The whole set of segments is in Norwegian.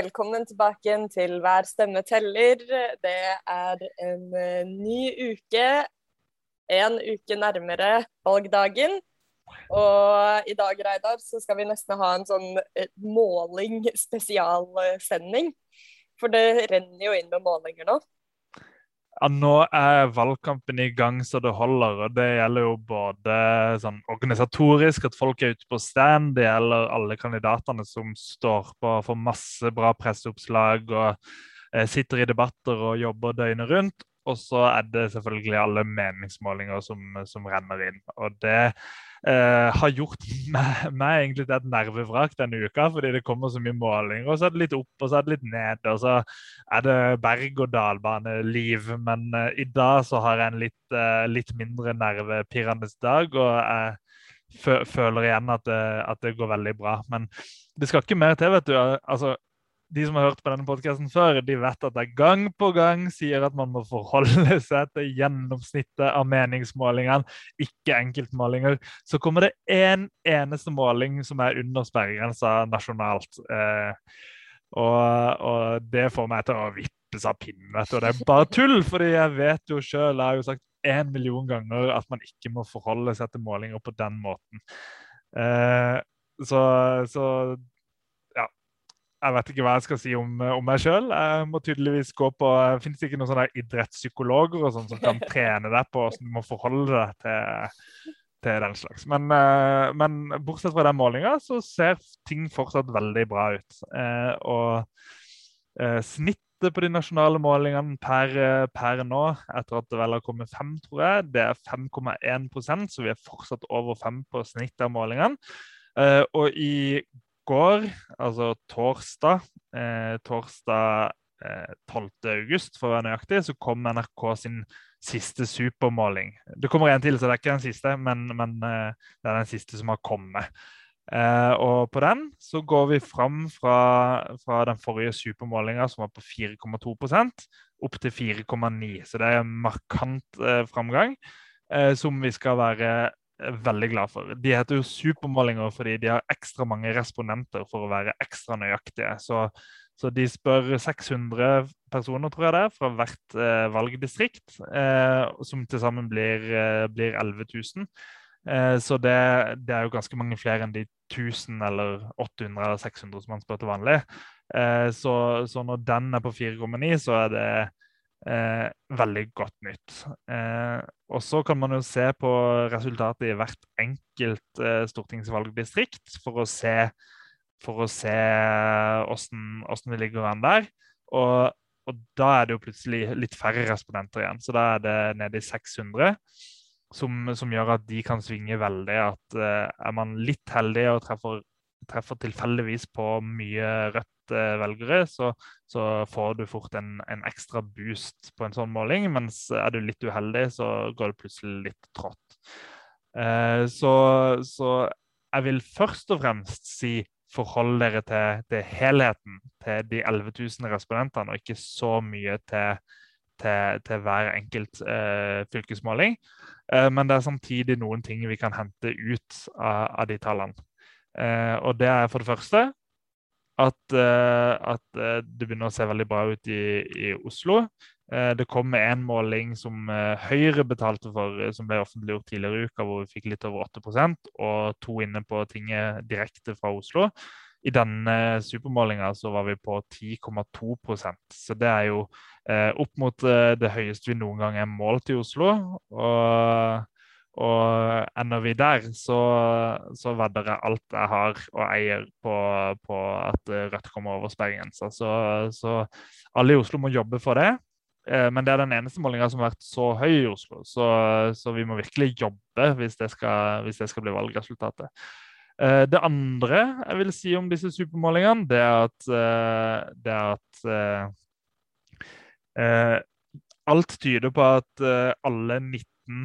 velkommen tilbake til Hver stemme teller. Det er en uh, ny uke, en uke nærmere valgdagen. Og i dag, Reidar, så skal vi nesten ha en sånn uh, måling spesialsending. For det renner jo inn med målinger nå. Ja, nå er valgkampen i gang så det holder. og Det gjelder jo både sånn organisatorisk, at folk er ute på stand. Det gjelder alle kandidatene som står på for masse bra presseoppslag og eh, sitter i debatter og jobber døgnet rundt. Og så er det selvfølgelig alle meningsmålinger som, som renner inn. Og det eh, har gjort meg, egentlig til et nervevrak denne uka, fordi det kommer så mye målinger. Og så er det litt opp, og så er det litt ned, og så er det berg-og-dal-bane-liv. Men eh, i dag så har jeg en litt, eh, litt mindre nervepirrende dag, og jeg føler igjen at det, at det går veldig bra. Men det skal ikke mer til, vet du. Altså, de som har hørt på denne podkasten før, de vet at jeg gang på gang sier at man må forholde seg til gjennomsnittet av meningsmålingene, ikke enkeltmålinger. Så kommer det én en eneste måling som er under sperregrensa nasjonalt. Eh, og, og, det får meg til å vippes av pinnen. Og det er bare tull, fordi jeg vet jo sjøl, jeg har jo sagt én million ganger at man ikke må forholde seg til målinger på den måten. Eh, så, så jeg vet ikke hva jeg skal si om, om meg sjøl. Jeg må tydeligvis gå på Fins det ikke noen sånne idrettspsykologer og sånn som kan trene deg på hvordan du må forholde deg til, til den slags? Men, eh, men, bortsett fra den målinga, så ser ting fortsatt veldig bra ut. Eh, og eh, snittet på de nasjonale målingene per, per, nå, etter at det vel har kommet fem, tror jeg, det er 5,1% så vi er fortsatt over 5 på snittet av målingene. og i går, altså torsdag, eh, torsdag eh, 12. august, for å være nøyaktig, så kom NRK sin siste supermåling. Det kommer en til, så det er ikke den siste, men, men eh, det er den siste som har kommet. Eh, og på den så går vi fram fra, fra den forrige supermålinga, som var på 4,2% opp til 4,9 Så det er en markant eh, framgang eh, som vi skal være veldig glad for. De heter jo supermålinger fordi de har ekstra mange respondenter for å være ekstra nøyaktige. Så, så de spør 600 personer, tror jeg det fra hvert eh, valgdistrikt, eh, som til sammen blir, eh, blir 11 000. Eh, så det, det, er jo ganske mange flere enn de 1000 eller 800 eller 600 som man spør til vanlig. Eh, så, så, når den er på 4,9, så er det Eh, veldig godt nytt. Eh, og Så kan man jo se på resultatet i hvert enkelt eh, stortingsvalgdistrikt for å se for å se hvordan det ligger an der. Og, og, da er det jo plutselig litt færre respondenter igjen. Så da er det nede i 600. Som, som gjør at de kan svinge veldig. At uh, er man litt heldig og treffer, treffer tilfeldigvis på mye rødt velgere, så, så får du fort en, en, ekstra boost på en sånn måling. Mens er du litt uheldig, så går det plutselig litt trått. Eh, så, så, jeg vil først og fremst si forhold dere til, til helheten, til de 11 000 respondentene, og ikke så mye til, til, til hver enkelt eh, fylkesmåling. Eh, men det er samtidig noen ting vi kan hente ut av, av de tallene. Eh, og det er for det første at, uh, at uh, det begynner å se veldig bra ut i, i Oslo. Uh, det kom en måling som Høyre betalte for, som ble offentliggjort tidligere i uka, hvor vi fikk litt over 8% og to inne på tinget direkte fra Oslo. I denne supermålinga så var vi på 10,2% så det er jo opp mot det høyeste vi noen gang er målt i Oslo. Og og ender vi der, så, så vedder jeg alt jeg har og eier på, på at Rødt kommer over sperregrensa. Så, så, alle i Oslo må jobbe for det. Eh, men det er den eneste målinga som har vært så høy i Oslo. Så, så vi må virkelig jobbe hvis det, skal, hvis det skal bli valgresultatet. Eh, det andre jeg vil si om disse supermålingene, det er at, eh, det er at Alt tyder på at alle 19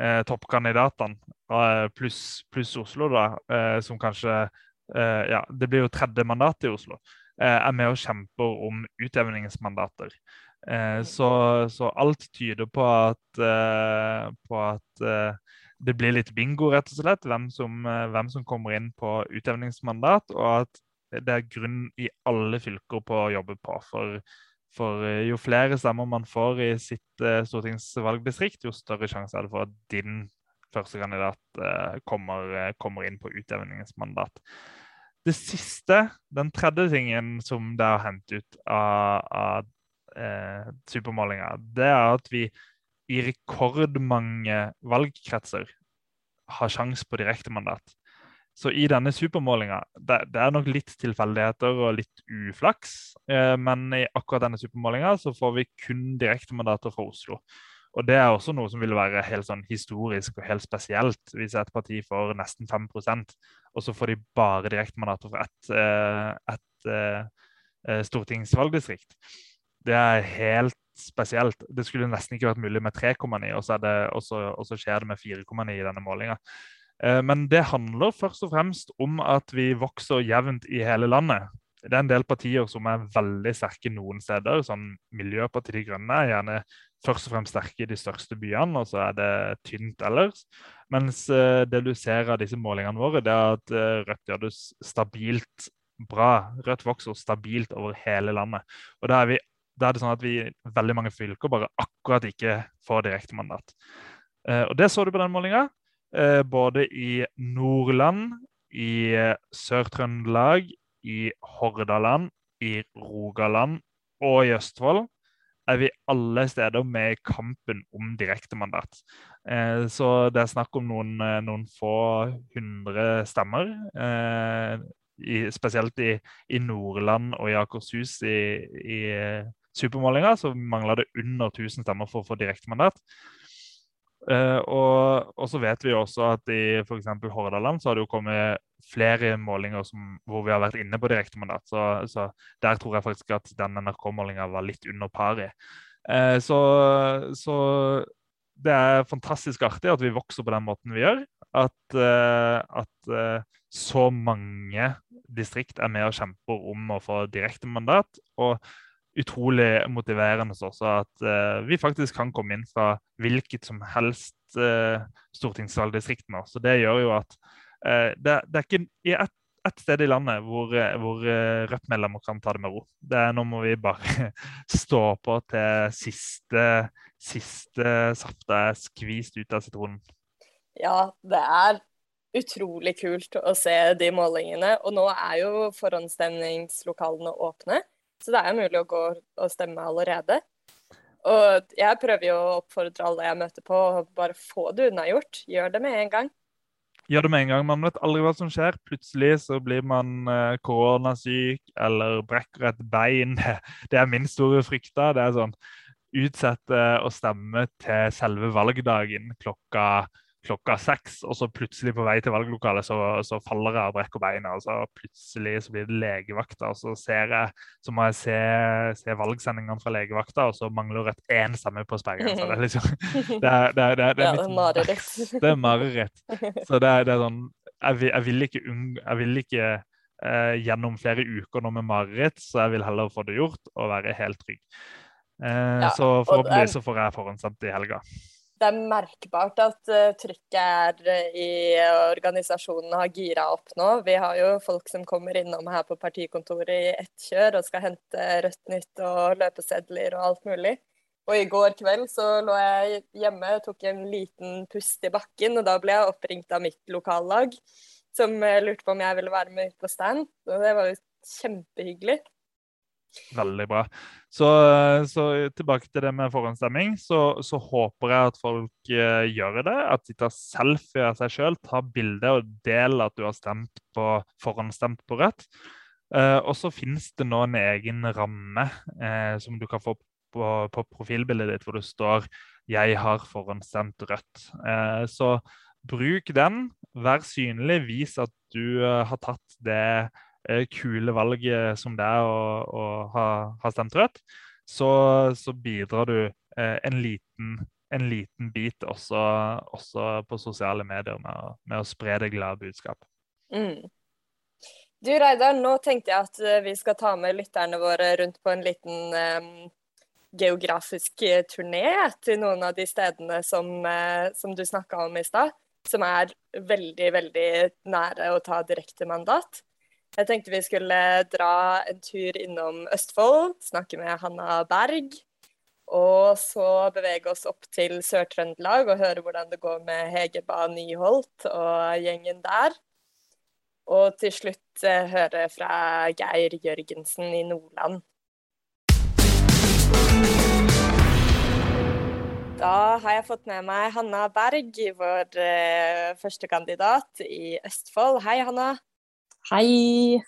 eh, toppkandidatene, eh, pluss plus Oslo, da, eh, som kanskje eh, Ja, det blir jo tredje mandat i Oslo. Eh, er med og kjemper om utjevningsmandater. Så, så, alt tyder på at, på at det blir litt bingo, rett og slett, hvem som, hvem som kommer inn på utjevningsmandat. Og at det er grunn i alle fylker på å jobbe på. For, for jo flere stemmer man får i sitt uh, stortingsvalgdistrikt, jo større sjanse er det for at din førstekandidat uh, kommer, kommer inn på utjevningsmandat. Det siste, den tredje tingen som det har hentet ut av, av eh, supermålinga, det er at vi i rekordmange valgkretser har sjanse på direktemandat. Så i denne supermålinga det, det, er nok litt tilfeldigheter og litt uflaks, eh, men i akkurat denne supermålinga så får vi kun direktemandater fra Oslo. Og Det er også noe som vil være helt sånn historisk og helt spesielt, hvis et parti får nesten 5% og så får de bare direktemandater fra ett et, et, eh, eh, stortingsvalgdistrikt. Det er helt spesielt. Det skulle nesten ikke vært mulig med 3,9, og, og, og, så skjer det med 4,9 i denne målinga. Eh, men det handler først og fremst om at vi vokser jevnt i hele landet. Det er en del partier som er veldig sterke noen steder. sånn Miljøpartiet De Grønne er gjerne først og fremst sterke i de største byene, og så er det tynt ellers. Mens eh, det du ser av disse målingene våre, det er at eh, Rødt gjør det stabilt bra. Rødt vokser stabilt over hele landet. Og da er, vi, da er det sånn at vi i veldig mange fylker bare akkurat ikke får direktemandat. Og det så du på den målinga. Eh, både i Nordland, i eh, Sør-Trøndelag, i Hordaland, i Rogaland og i Østfold er vi alle steder med i kampen om direktemandat. Eh, så det er snakk om noen, noen få hundre stemmer. I, spesielt i, i, Nordland og i Akershus i, i supermålinga så mangler det under 1000 stemmer for å få direktemandat. Uh, og, og, så vet vi også at i f.eks. Hordaland så har det jo kommet flere målinger som, hvor vi har vært inne på direktemandat. Så, så der tror jeg faktisk at den NRK-målinga var litt under pari. Uh, så, så, det er fantastisk artig at vi vokser på den måten vi gjør. At, uh, at så mange distrikt er med og kjemper om å få direktemandat. Og utrolig motiverende også at uh, vi faktisk kan komme inn fra hvilket som helst uh, stortingsvalgdistrikt nå. Så det gjør jo at uh, det, det, er ikke i ett et sted i landet hvor, hvor Rødt-medlemmer kan ta det med ro. Det er, nå må vi bare stå på til siste, siste saft er skvist ut av sitronen. Ja, det er utrolig kult å se de målingene. Og nå er jo forhåndsstemningslokalene åpne. Så det er jo mulig å gå og stemme allerede. Og jeg prøver jo å oppfordre alle jeg møter på, å bare få det unnagjort. Gjør det med en gang. Gjør det med en gang. Man vet aldri hva som skjer. Plutselig så blir man eh, koronasyk eller brekker et bein. Det er min store frykt. Det er sånn utsette å stemme til selve valgdagen klokka klokka seks, og så plutselig på vei til valglokalet så, så faller jeg og brekker beina. Og så plutselig så blir det legevakta, og så, ser jeg, så må jeg se, se valgsendingene fra legevakta, og så mangler et én stemme på sperringen. Så det er liksom Det er, det er, det er, det er, mareritt. Er. Så det er, det sånn Jeg vil, jeg vil ikke, jeg vil ikke eh, gjennom flere uker nå med mareritt, så jeg vil heller få det gjort og være helt trygg. Eh, ja, så forhåpentligvis så får jeg forhåndsstemt i helga det er merkbart at uh, trykket er uh, i organisasjonen har gira opp nå. Vi har jo folk som kommer innom her på partikontoret i ett kjør og skal hente Rødt Nytt og løpesedler og alt mulig. Og i går kveld så lå jeg hjemme og tok en liten pust i bakken, og da ble jeg oppringt av mitt lokallag, som uh, lurte på om jeg ville være med ut på stand. Og det var jo kjempehyggelig. Veldig bra. Så, så, tilbake til det med forhåndsstemming. Så, så håper jeg at folk uh, gjør det. At de tar selfie av seg sjøl, tar bilde og deler at du har stemt på, forhåndsstemt på Rødt. Uh, og så finnes det nå en egen ramme uh, som du kan få på, på, profilbildet ditt, hvor det står 'Jeg har forhåndsstemt Rødt'. så bruk den. Vær synlig. Vis at du har tatt det Eh, kule valget som det er å, å ha, ha, stemt rødt, så, så bidrar du eh, en, liten, en, liten, bit også, også, på sosiale medier med å, med å spre det glade budskap. Mm. Du Reidar, nå tenkte jeg at eh, vi skal ta med lytterne våre rundt på en liten um, geografisk turné til noen av de stedene som, uh, som du snakka om i stad. Som er veldig, veldig nære å ta direkte mandat. Jeg tenkte vi skulle dra en tur innom Østfold, snakke med Hanna Berg. Og så bevege oss opp til Sør-Trøndelag og høre hvordan det går med Hegeba Nyholt og gjengen der. Og til slutt eh, høre fra Geir Jørgensen i Nordland. Da har jeg fått med meg Hanna Berg, vår eh, førstekandidat i Østfold. Hei, Hanna. Hei.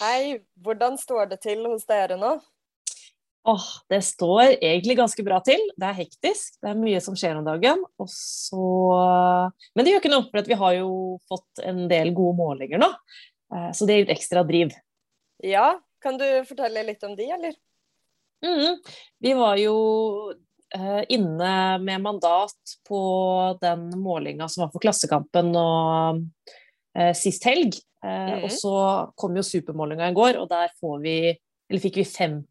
Hei. Hvordan står det til hos dere nå? Åh, det står egentlig ganske bra til. Det er hektisk, det er mye som skjer om dagen. Så... Men det gjør ikke noe, for vi har jo fått en del gode målinger nå. Eh, så det gir litt ekstra driv. Ja, kan du fortelle litt om de, eller? Mm. Vi var jo uh, inne med mandat på den målinga som var for Klassekampen og sist helg. Uh, mm. Og så kom jo supermålinga i går, og der vi, fikk vi 5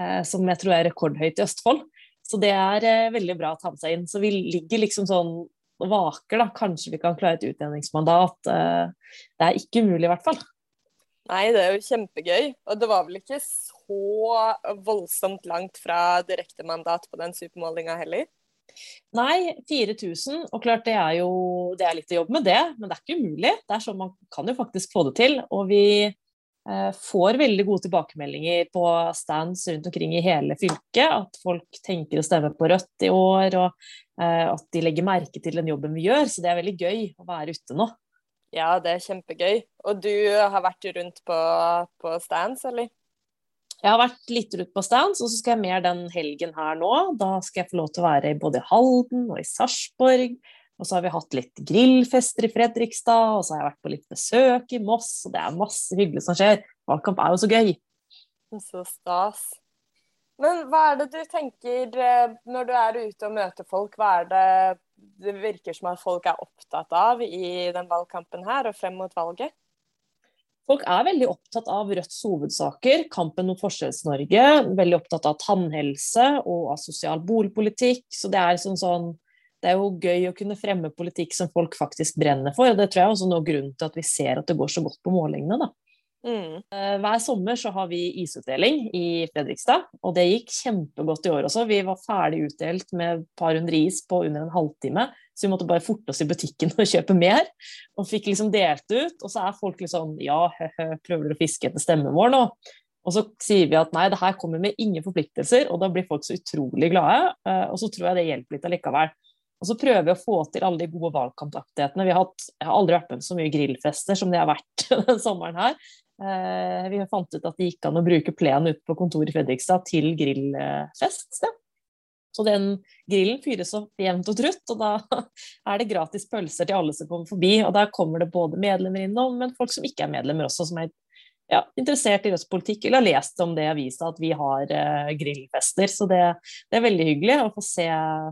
Eh, som jeg tror er rekordhøyt i Østfold. Så det er eh, veldig bra å ta med seg inn. Så vi ligger liksom sånn og vaker, da. Kanskje vi kan klare et utjevningsmandat. Eh, det er ikke umulig, i hvert fall. Nei, det er jo kjempegøy. Og det var vel ikke så voldsomt langt fra direktemandat på den supermålinga heller? Nei, 4000. Og klart det er jo det er litt å jobbe med det, men det er ikke umulig. Det er sånn Man kan jo faktisk få det til. Og vi Eh, får veldig gode tilbakemeldinger på stands rundt omkring i hele fylket. At folk tenker å stemme på Rødt i år, og eh, at de legger merke til den jobben vi gjør. Så det er veldig gøy å være ute nå. Ja, det er kjempegøy. Og du har vært rundt på, på stands, eller? Jeg har vært litt rundt på stands, og så skal jeg mer den helgen her nå. Da skal jeg få lov til å være både i Halden og i Sarpsborg og så har vi hatt litt grillfester i Fredrikstad, og så har jeg vært på litt besøk i Moss, og det er masse hyggelig som skjer. Valgkamp er jo så gøy. Så stas. Men hva er det du tenker eh, når du er ute og møter folk, hva er det det virker som at folk er opptatt av i den valgkampen her og frem mot valget? Folk er veldig opptatt av Rødts hovedsaker, kampen mot Forskjells-Norge. Veldig opptatt av tannhelse og av sosial boligpolitikk. Så det er sånn sånn det er jo gøy å kunne fremme politikk som folk faktisk brenner for. og Det tror jeg er også noe grunn til at vi ser at det går så godt på målingene. da. Mm. Eh, hver sommer så har vi isutdeling i Fredrikstad, og det gikk kjempegodt i år også. Vi var ferdig utdelt med et par hundre is på under en halvtime, så vi måtte bare forte oss i butikken og kjøpe mer. Og fikk liksom delt ut, og så er folk litt liksom ja, hø-hø, prøver dere å fiske etter stemmen vår nå? Og så sier vi at nei, det her kommer med ingen forpliktelser, og da blir folk så utrolig glade. Eh, og så tror jeg det hjelper litt allikevel. Og så prøver vi å få til alle de gode valgkampaktighetene. Vi har hatt, jeg har aldri vært med på så mye grillfester som det har vært denne sommeren her. Eh, vi fant ut at det gikk an å bruke plenen ute på kontoret i Fredrikstad til grillfest. Så den grillen fyres opp jevnt og trutt, og da er det gratis pølser til alle som kommer forbi. Og der kommer det både medlemmer innom, men folk som ikke er medlemmer også, som er ja, interessert i Rødts politikk eller har lest om det i avisa at vi har uh, grillfester. Så det, det, er veldig hyggelig å få se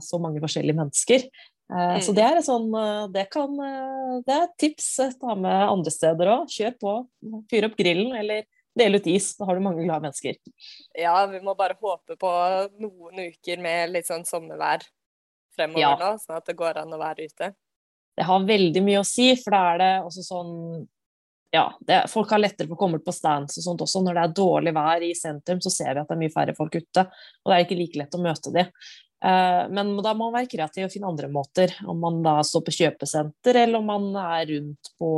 så mange forskjellige mennesker. Mm. Så det er, sånn, uh, det, kan, det er et tips ta med andre steder òg. Kjør på. Fyr opp grillen eller del ut is. Da har du mange glade mennesker. Ja, vi må bare håpe på noen uker med litt sånn sommervær fremover ja. nå, sånn at det går an å være ute. Det har veldig mye å si, for da er det også sånn ja, det, folk har lettere for å komme på stands og sånt også. Når det er dårlig vær i sentrum, så ser vi at det er mye færre folk ute. Og det er ikke like lett å møte dem. Uh, men da må man være kreativ og finne andre måter. Om man da står på kjøpesenter, eller om man er rundt på,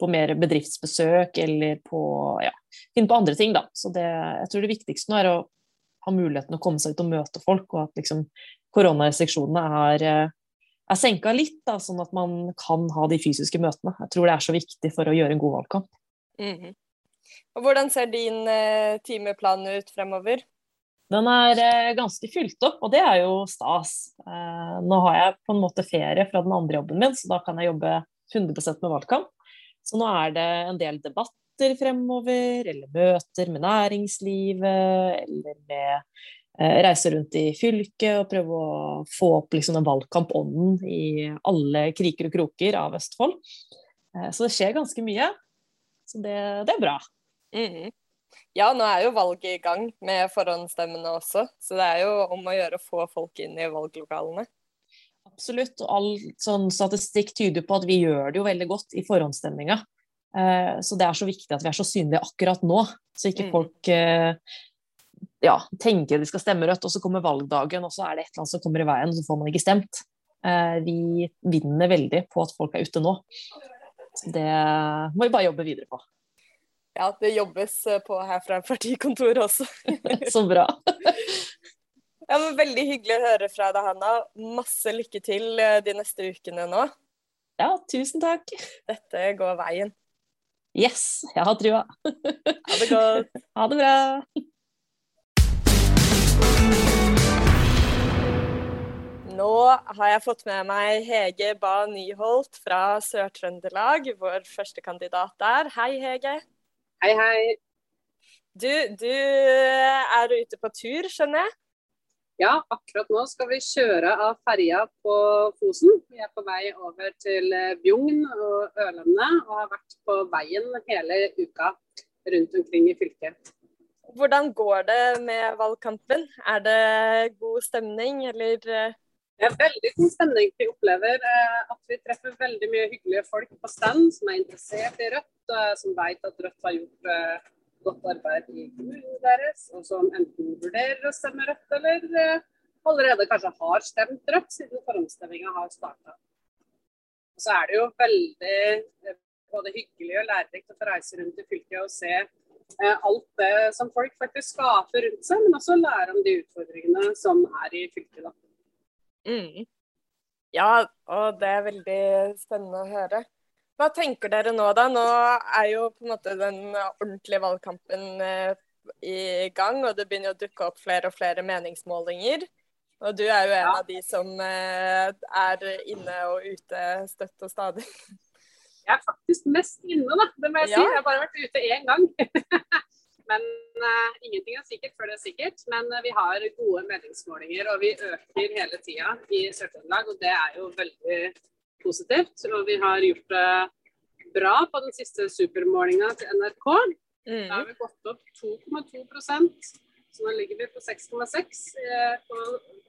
på mer bedriftsbesøk, eller på ja, finne på andre ting, da. Så det, jeg tror det viktigste nå er å ha muligheten å komme seg ut og møte folk, og at liksom koronarestriksjonene er uh, er senka litt, da, sånn at man kan ha de fysiske møtene. Jeg tror det er så viktig for å gjøre en god valgkamp. Mm -hmm. Og Hvordan ser din eh, timeplan ut fremover? Den er eh, ganske fylt opp, og det er jo stas. Eh, nå har jeg på en måte ferie fra den andre jobben min, så da kan jeg jobbe 100 med valgkamp. Så nå er det en del debatter fremover, eller møter med næringslivet, eller med Eh, reise rundt i fylket og prøve å få opp liksom den valgkampånden i alle kriker og kroker av Østfold. Så det skjer ganske mye. Så det, det er bra. Mm. Ja, nå er jo valget i gang med forhåndsstemmene også, så det er jo om å gjøre å få folk inn i valglokalene. Absolutt, og all sånn statistikk tyder på at vi gjør det jo veldig godt i forhåndsstemminga. Eh, så det er så viktig at vi er så synlige akkurat nå, så ikke Mm. folk eh, ja, tenker de skal stemme rødt, og så kommer valgdagen, og så er det et eller annet som kommer i veien, og så får man ikke stemt. Eh, Vi vinner veldig på at folk er ute nå. Det må vi bare jobbe videre på. Ja, det jobbes eh, på her fra partikontoret også. Så bra. Ja, men Veldig hyggelig å høre fra deg, Hanna. Masse lykke til eh, de neste ukene nå. Ja, tusen takk. Dette går veien. Yes, jeg har trua. Ha det godt. Ha det bra. Nå har jeg fått med meg Hege Ba Nyholt fra Sør-Trøndelag, vår første kandidat der. Hei, Hege. Hei, hei. Du, du er ute på tur, skjønner jeg? Ja, akkurat nå skal vi kjøre av ferja på Fosen. Vi er på vei over til eh, Bjugn og Ørlandet, og har vært på veien hele uka rundt omkring i fylket. Hvordan går det med valgkampen? Er det god stemning, eller eh, Det er veldig god stemning. Vi opplever eh, at vi treffer veldig mye hyggelige folk på stand som er interessert i Rødt, eh, som vet at Rødt har gjort eh, godt arbeid i kommunen deres, og som enten vurderer å stemme Rødt, eller allerede kanskje har stemt Rødt, siden forhåndsstemminga har starta. Så er det jo veldig både hyggelig og lærerikt å få reise rundt i fylket og se alt det som folk faktisk skaper rundt seg, men også lære om de utfordringene som er i fylket. da. Mm. Ja, og det er veldig spennende å høre. Hva tenker dere nå, da? Nå er jo på en måte den ordentlige valgkampen eh, i gang, og det begynner å dukke opp flere og flere meningsmålinger. Og du er jo en Ja. av de som eh, er inne og ute støtt og stadig. Jeg er faktisk mest inne, da. Det må jeg si. Jeg har bare vært ute én gang. Men uh, ingenting er sikkert før det er sikkert. Men uh, vi har gode meningsmålinger, og vi øker hele tida i Sør-Trøndelag. Og det er jo veldig positivt. Og vi har gjort det bra på den siste supermålinga til NRK. Da har Mm. vi gått opp 2,2% så nå ligger vi på 6,6 eh, på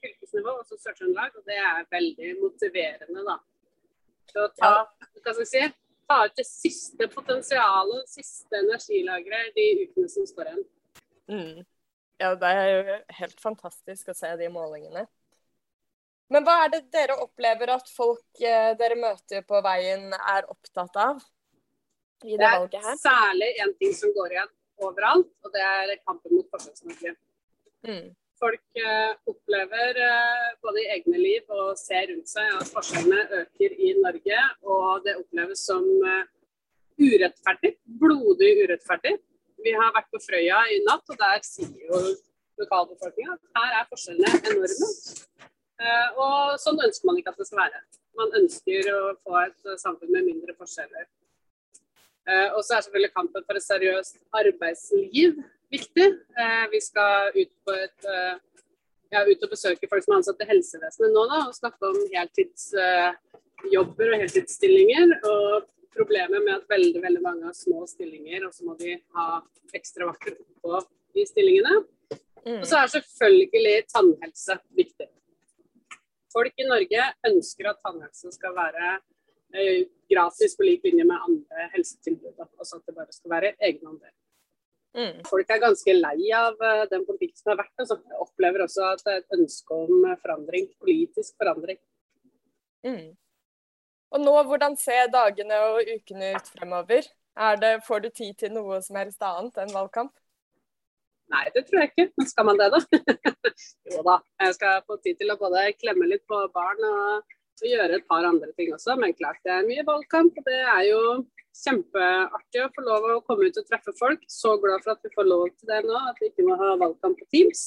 fylkesnivå, altså Sør-Trøndelag. Og det er veldig motiverende, da. Til å ta, hva skal jeg si, ta ut det siste potensialet, det siste energilageret de ukene som står igjen. Mm. Ja, det er jo helt fantastisk å se de målingene. Men hva er det dere opplever at folk eh, dere møter på veien er opptatt av i det Det valget er her? særlig en ting som går igjen overalt, og det er kampen mot Forskjells-Norge. Mm. Folk eh, opplever eh, både i egne liv og ser rundt seg at forskjellene øker i Norge, og det oppleves som eh, urettferdig. Blodig urettferdig. Vi har vært på Frøya i natt, og der sier jo lokalbefolkninga at her er forskjellene enorme. Og sånn ønsker man ikke at det skal være. Man ønsker å få et samfunn med mindre forskjeller. Og så er selvfølgelig kampen for et seriøst arbeidsliv viktig. Eh, vi skal ut på et eh, ja, ut og besøke folk som er ansatt i helsevesenet nå da, og snakke om heltidsjobber og heltidsstillinger. Og problemet med at veldig veldig mange har små stillinger, og så må de ha ekstra vakter på de stillingene. Mm. Og så er selvfølgelig tannhelse viktig. Folk i Norge ønsker at tannhelse skal være eh, gratis på lik linje med andre helsetilbud. Altså at det bare skal være egenandel. Mm. Folk er ganske lei av eh, den politikken som har vært. og Jeg opplever også at det er et ønske om eh, forandring, politisk forandring. Mm. Og nå, hvordan ser dagene og ukene ut fremover? Er det, får du tid til noe som helst annet enn valgkamp? Nei, det tror jeg ikke. Men skal man det, da? jo da. Jeg skal få tid til å både klemme litt på barn og, og gjøre et par andre ting også. Men klart det er mye valgkamp. og Det er jo kjempeartig å få lov å komme ut og treffe folk. Så glad for at vi får lov til det nå, at vi ikke må ha valgkamp på Teams.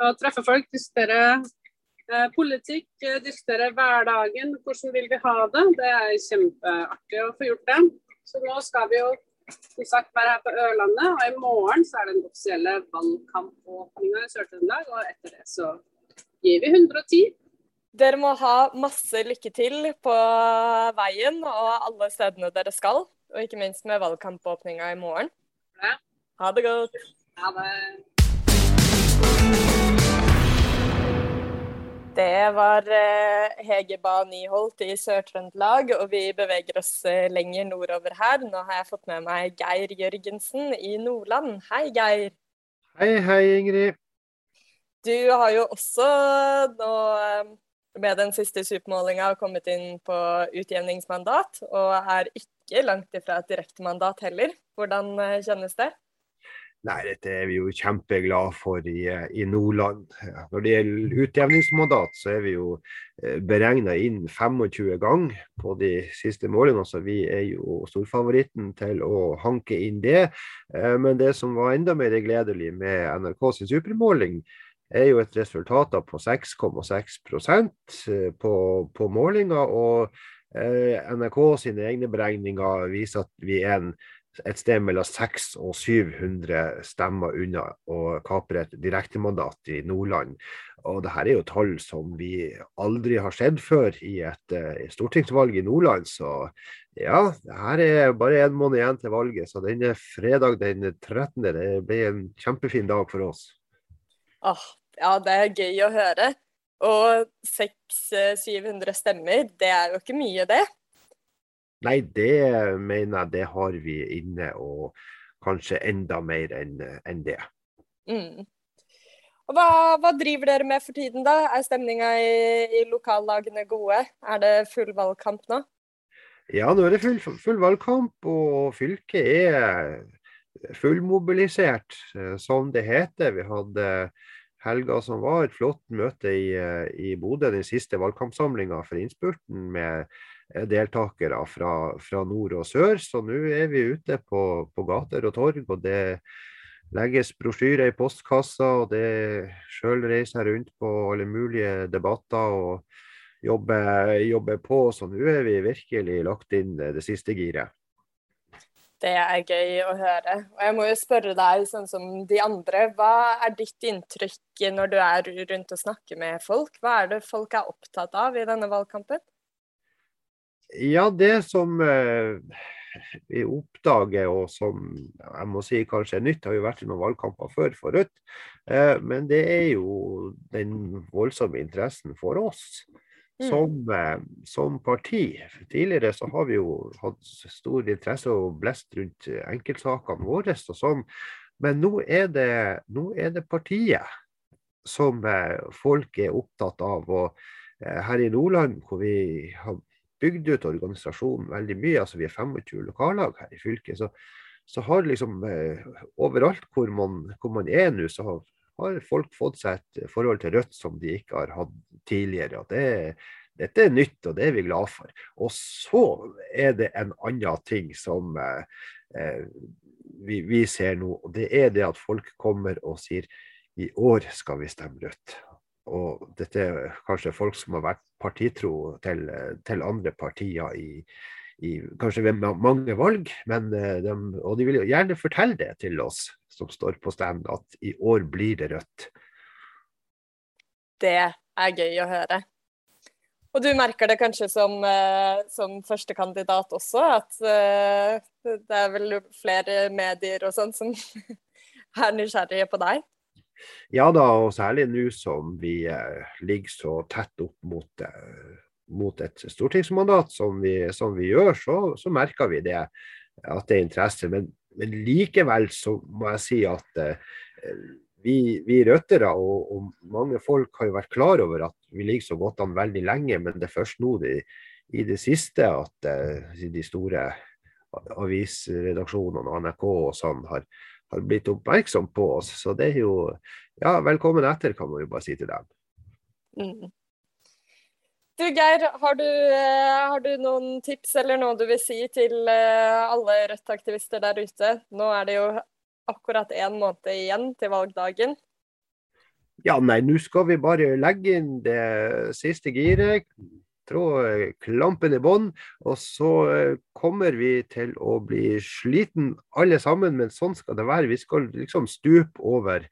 Og treffe folk, diskutere eh, politikk, eh, diskutere hverdagen. Hvordan vil vi ha det? Det er kjempeartig å få gjort det. Så nå skal vi jo som sagt være her på Ørlandet, og i morgen så er det den offisielle valgkampåpninga i Sør-Trøndelag. Og etter det så gir vi 110. Dere må ha masse lykke til på veien og alle stedene dere skal. Og ikke minst med valgkampåpninga i morgen. Ha det godt. Ha det Det var eh, Hege Ba Nyholt i Sør-Trøndelag, og vi beveger oss eh, lenger nordover her. Nå har jeg fått med meg Geir Jørgensen i Nordland. Hei, Geir. Hei, hei, Ingrid. Du har jo også nå eh, med den siste supermålinga kommet inn på utjevningsmandat, og er ikke langt ifra et direktemandat heller. Hvordan kjennes det? Nei, dette er vi jo kjempeglade for i, i, Nordland. Når det gjelder utjevningsmandat, så er vi jo eh, beregna inn 25 ganger på de siste målene. Så vi er jo storfavoritten til å hanke inn det. Eh, men det som var enda mer gledelig med NRK sin supermåling, er jo et resultat på 6,6 eh, på, på målinga. Og NRK sine egne beregninger viser at vi er en et sted mellom 600 og 700 stemmer unna å kapre et direktemandat i Nordland. Og det her er jo tall som vi aldri har sett før i et et stortingsvalg i Nordland. Så ja, her er bare en måned igjen til valget. Så denne fredag den 13. det blir en kjempefin dag for oss. Oh, ja, det er gøy å høre. Og 600-700 stemmer, det er jo ikke mye, det? Nei, det mener jeg det har vi inne, og kanskje enda mer enn en det. Mm. Hva, hva, driver dere med for tiden, da? Er stemninga i, i, lokallagene gode? Er det full valgkamp nå? Ja, nå er det full, full valgkamp, og fylket er fullmobilisert, som det heter. Vi hadde helga som var, et flott møte i, i Bodø, den siste valgkampsamlinga for innspurten, med deltakere fra, fra, nord og sør. Så nå er vi ute på, på gater og torg, og det legges brosjyrer i postkassa. Og det sjøl reiser rundt på alle mulige debatter og jobber, jobber på. Så nå er vi virkelig lagt inn det siste giret. Det er gøy å høre. Og jeg må jo spørre deg, sånn som de andre, hva er ditt inntrykk når du er rundt og snakker med folk? Hva er det folk er opptatt av i denne valgkampen? Ja, det som eh, vi oppdager, og som jeg må si kanskje er nytt, har jo vært i noen valgkamper før for Rødt. Eh, men det er jo den voldsomme interessen for oss. Som, eh, som, parti. Tidligere så har vi jo hatt stor interesse og blest rundt enkeltsakene våre og sånn. Men nå er, det, nå er det partiet som folk er opptatt av. og her i Nordland, hvor vi har bygd ut organisasjonen veldig mye. altså Vi er 25 lokallag her i fylket. Så, så har liksom eh, overalt hvor man, hvor man er nå, så har, har, folk fått seg et forhold til Rødt som de ikke har hatt tidligere. og det, Dette er nytt, og det er vi glad for. Og så er det en annen ting som eh, eh, vi, vi ser nå. og Det er det at folk kommer og sier i år skal vi stemme Rødt. Og dette er kanskje folk som har vært partitro til, til andre partier i, i, kanskje ved mange valg. Men eh, de, og de vil gjerne fortelle det til oss som står på stand, at i år blir det rødt. Det er gøy å høre. Og du merker det kanskje som, uh, som førstekandidat også, at uh, det er vel flere medier og sånn som er nysgjerrige på deg? Ja da, og særlig nå som vi eh, ligger så tett opp mot, eh, mot et stortingsmandat som vi, som vi gjør, så, så, merker vi det, at det er interesse. Men, men, likevel så må jeg si at eh, vi, vi røttere og, og, mange folk har jo vært klar over at vi ligger så godt an veldig lenge, men det er først nå de, i det siste at eh, de store avisredaksjonene og NRK og sånn har har blitt oppmerksom på oss. Så det er jo ja, velkommen etter, kan man jo bare si til dem. Mm. Du Geir, har du, eh, har du, noen tips eller noe du vil si til eh, alle Rødt-aktivister der ute? Nå er det jo akkurat én måned igjen til valgdagen. Ja, nei, nå skal vi bare legge inn det siste giret trå klampen i bånn. Og så eh, kommer vi til å bli sliten alle sammen, men sånn skal det være. Vi skal liksom stupe over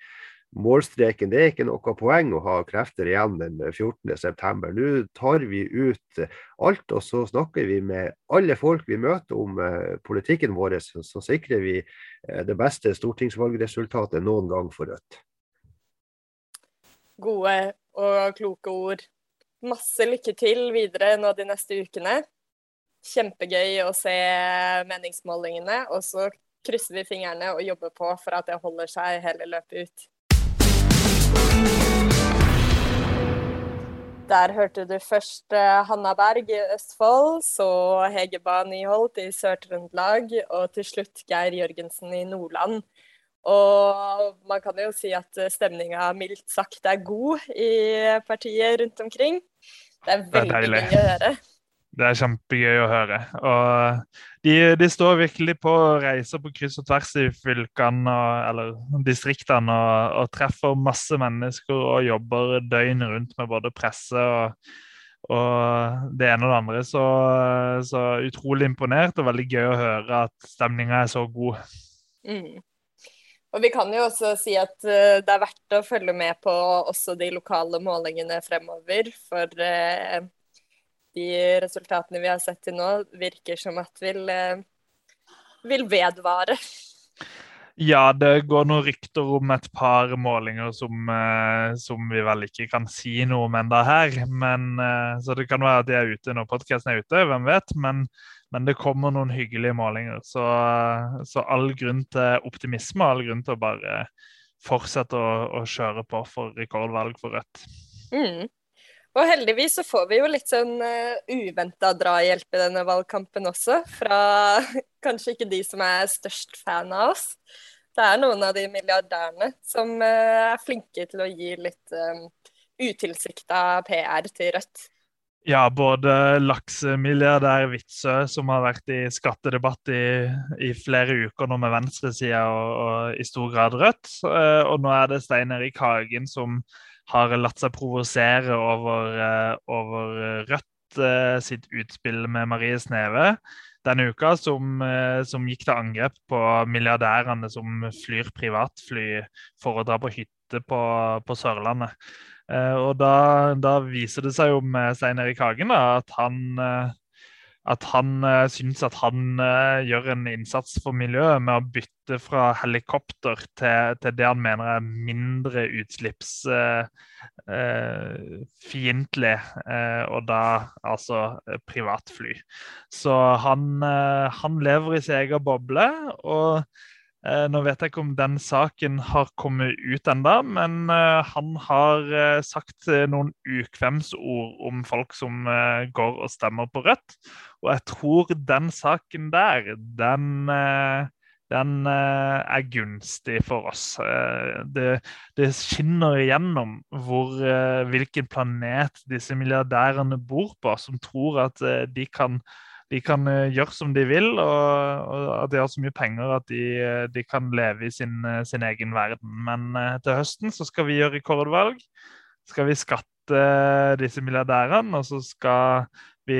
målstreken. Det er ikke noe poeng å ha krefter igjen den 14.9. Nå tar vi ut alt, og så snakker vi med alle folk vi møter om eh, politikken vår. Så sikrer vi eh, det beste stortingsvalgresultatet noen gang for Rødt. Gode og kloke ord. masse lykke til videre nå de neste ukene. Kjempegøy å se meningsmålingene. Og så krysser vi fingrene og jobber på for at det holder seg hele løpet ut. Der hørte du først eh, Hanna Berg i Østfold, så Hegeba Nyholt i Sør-Trøndelag, og til slutt Geir Jørgensen i Nordland. Og man kan jo si at stemninga mildt sagt er god i partiet rundt omkring. Det er veldig det er mye å høre. Det er kjempegøy å høre. Og de, de, står virkelig på reiser på kryss og tvers i fylkene eller distriktene og, og, treffer masse mennesker og jobber døgn rundt med både presse og, og det ene og det andre. Så, så, utrolig imponert og veldig gøy å høre at stemninga er så god. Mm. Og vi kan jo også si at uh, det er verdt å følge med på også de lokale målingene fremover. For uh, de resultatene vi har sett til nå, virker som at vil, uh, vil vedvare. Ja, det går noen rykter om et par målinger som, som vi vel ikke kan si noe om enda her. Men, så det kan være at de er ute når podkasten er ute, hvem vet. Men men det kommer noen hyggelige målinger. Så, så all grunn til optimisme all grunn til å bare fortsette å, å kjøre på for rekordvalg for Rødt. Mm. Og heldigvis så får vi jo litt sånn uh, eh, uventa drahjelp i denne valgkampen også. Fra kanskje ikke de som er størst fan av oss. Det er noen av de milliardærene som uh, er flinke til å gi litt um, utilsikta PR til Rødt. Ja, både laksemilliardær Witzøe, som har vært i skattedebatt i, i flere uker nå med venstresida og, og, i stor grad Rødt. Eh, og nå er det Stein Erik Hagen som har latt seg provosere over, eh, over Rødt eh, sitt utspill med Marie Sneve denne uka, som, som gikk til angrep på milliardærene som flyr privatfly for å dra på hytte på, på Sørlandet. Eh, og da, da, viser det seg jo med Stein Erik Hagen da, at han, eh, at han uh, syns at han gjør en innsats for miljøet med å bytte fra helikopter til, til det han mener er mindre utslippsfiendtlig, og da altså privatfly. Så han, han lever i sin egen boble. og Eh, nå vet jeg ikke om den saken har kommet ut ennå, men eh, han har eh, sagt noen ukvemsord om folk som går og stemmer på Rødt. Og jeg tror den saken der, den, den er gunstig for oss. Det, det skinner igjennom hvor, hvilken planet disse milliardærene bor på, som tror at de kan de kan uh, gjøre som de vil, og, og, at de har så mye penger at de, eh, de kan leve i sin, uh, sin egen verden. Men til høsten så skal vi gjøre rekordvalg. Skal vi skatte disse milliardærene, og så skal vi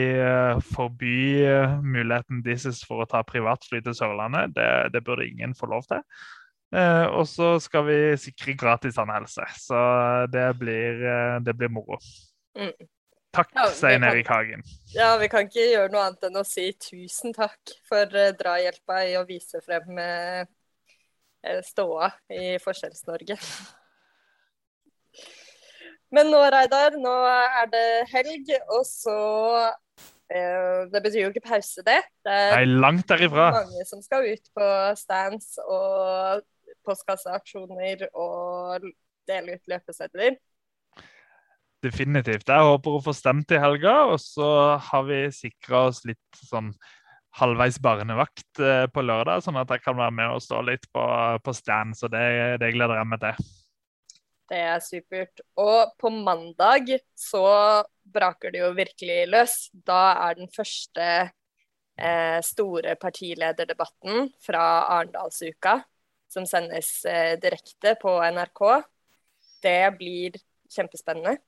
forby muligheten deres for å ta privatfly til Sørlandet. Det, det burde ingen få lov til. og så skal vi sikre gratis tannhelse. Så det blir, det blir moro. Mm. Takk, ja, Stein Erik Hagen. Ja, vi kan ikke gjøre noe annet enn å si tusen takk for uh, drahjelpa i å vise frem uh, ståa i Forskjells-Norge. Men nå, Reidar, nå er det helg, og så uh, Det betyr jo ikke pause, det. Det er Nei, langt derifra. mange som skal ut på stands og postkasseaksjoner og dele ut løpesedler. Definitivt. Jeg håper å få stemt i helga, og så har vi sikra oss litt sånn halvveis barnevakt eh, på lørdag, sånn at jeg kan være med og stå litt på, på stand. Så det, det, gleder jeg meg til. Det er supert. Og på mandag så braker det jo virkelig løs. Da er den første eh, store partilederdebatten fra Arendalsuka, som sendes eh, direkte på NRK. Det blir kjempespennende.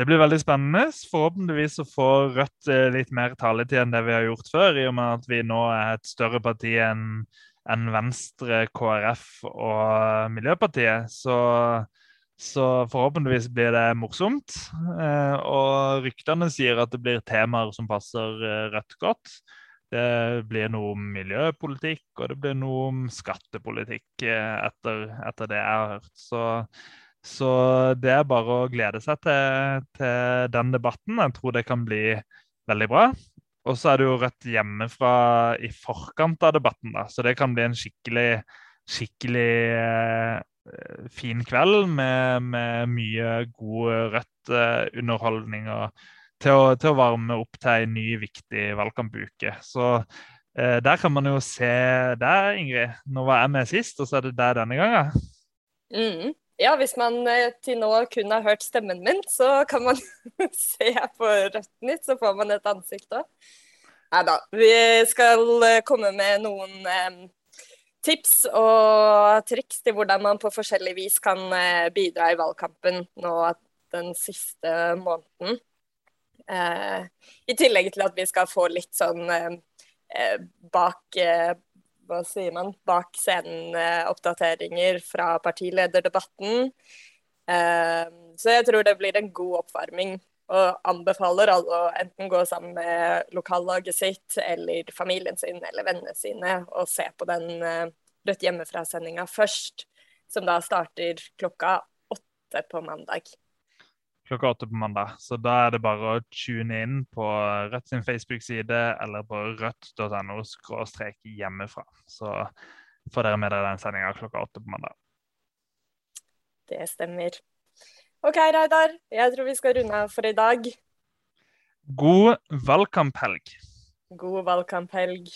Det blir veldig spennende. Forhåpentligvis så får Rødt eh, litt mer taletid enn det vi har gjort før, i og med at vi nå er et større parti enn en Venstre, KrF og Miljøpartiet. Så, så, forhåpentligvis blir det morsomt. Eh, og ryktene sier at det blir temaer som passer eh, Rødt godt. Det blir noe om miljøpolitikk, og det blir noe om skattepolitikk etter, etter det jeg har hørt. Så Så det er bare å glede seg til, til den debatten. Jeg tror det kan bli veldig bra. Og så er det jo Rødt hjemmefra i forkant av debatten, da. så det kan bli en skikkelig, skikkelig eh, fin kveld med, med mye god Rødt-underholdning. og til til å, varme opp til en ny, viktig valgkampuke. Så eh, der kan man jo se deg, Ingrid. Nå var jeg med sist, og så er det deg denne gangen. Mm. Ja, hvis man eh, til nå kun har hørt stemmen min, så kan man se på Rødt Nytt, så får man et ansikt òg. Nei da. Vi skal eh, komme med noen eh, tips og triks til hvordan man på forskjellig vis kan eh, bidra i valgkampen nå den siste måneden. Eh, I tillegg til at vi skal få litt sånn bak hva sier man, bak scenen-oppdateringer fra partilederdebatten. Eh, så jeg tror det blir en god oppvarming. Og anbefaler alle å enten gå sammen med lokallaget sitt eller familien sin eller vennene sine og se på den eh, Rødt hjemmefra-sendinga først, som da starter klokka åtte på mandag klokka åtte på mandag. Så da er det bare å tune inn på Rødt sin Facebook-side eller på rødt.no skråstrek hjemmefra. Så får dere med dere den sendinga klokka åtte på mandag. Det stemmer. OK, Reidar. Jeg tror vi skal runde av for i dag. God valgkamphelg. God valgkamphelg.